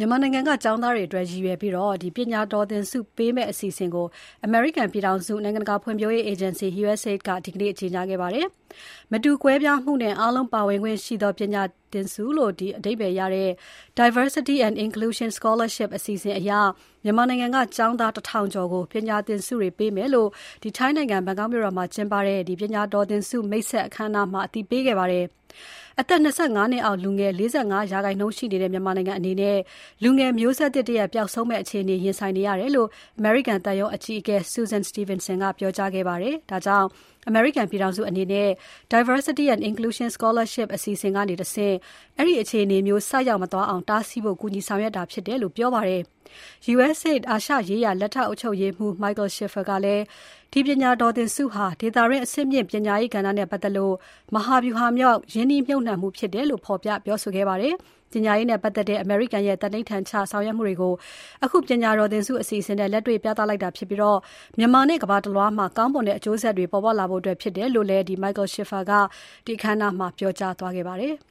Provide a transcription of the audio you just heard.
မြန်မာနိုင်ငံက ကျောင်းသားတွေအတွက် ရည်ရွယ်ပြီး ပညာတော်သင်ဆုပေးမယ့် အစီအစဉ်ကို အမေရိကန်ပြည်ထောင်စု နိုင်ငံတကာဖွံ့ဖြိုးရေးအေဂျင်စီ USAID က ဒီနေ့ ကြေညာခဲ့ပါတယ်။မတူကွဲပြားမှုနဲ့ အားလုံးပါဝင်ခွင့်ရှိသော ပညာသင်ဆုလို့ အဓိပ္ပါယ်ရတဲ့ Diversity and Inclusion Scholarship အစီအစဉ်အရ မြန်မာနိုင်ငံက ကျောင်းသား ၁,၀၀၀ ကျော်ကို ပညာသင်ဆုတွေပေးမယ်လို့ ထိုင်းနိုင်ငံ ဘန်ကောက်မြို့တော်မှာကျင်းပတဲ့ ပညာတော်သင်ဆု မိတ်ဆက်အခမ်းအနားမှာ အသိပေးခဲ့ပါတယ်။ အသက် ၂၅ နှစ်အောက် လူငယ် ၄၅ ရာခိုင်နှုန်းရှိနေတဲ့ မြန်မာနိုင်ငံအနေနဲ့ လူငယ်မျိုးဆက်သစ်တရပ် ပျောက်ဆုံးမယ့်အခြေအနေ ရင်ဆိုင်နေရတယ်လို့ အမေရိကန်သံရုံးအကြီးအကဲ Susan Steveenson ကပြောကြားခဲ့ပါတယ်။ဒါကြောင့်အမေရိကန်ပြည်ထောင်စုအနေနဲ့ Diversity and Inclusion Scholarship အစီအစဉ်ကနေတဆင့် အဲဒီအခြေအနေမျိုး ဆိုက်ရောက်မသွားအောင် တားဆီးဖို့ ကူညီဆောင်ရွက်တာဖြစ်တယ်လို့ ပြောပါတယ်။ USAID အာရှရေးရာ လက်ထောက်အုပ်ချုပ်ရေးမှူး Michael Schiffer ကလည်း ဒီပညာတော်သင်ဆုဟာ ဒေသတွင်း အဆင့်မြင့် ပညာရေးကဏ္ဍနဲ့ပတ်သက်လို့ မဟာဗျူဟာမြောက် ရင်းနှီးမြှုပ်နှံမှုဖြစ်တယ်လို့ ဖော်ပြပြောဆိုခဲ့ပါတယ်။ ပညာရေးနဲ့ပတ်သက်တဲ့ အမေရိကန်ရဲ့ သန္နိဋ္ဌာန်ချ ဆောင်ရွက်မှုတွေကို အခု ပညာတော်သင်ဆုအစီအစဉ်နဲ့ လက်တွေ့ပြသလိုက်တာဖြစ်ပြီး မြန်မာနဲ့ ကမ္ဘာတလွှားမှာ ကောင်းမွန်တဲ့အကျိုးဆက်တွေ ပေါ်ပေါက်လာဖို့ဖြစ်တယ်လို့လည်း Michael Schiffer ကအခမ်းအနားမှာ ပြောကြားသွားခဲ့ပါတယ်။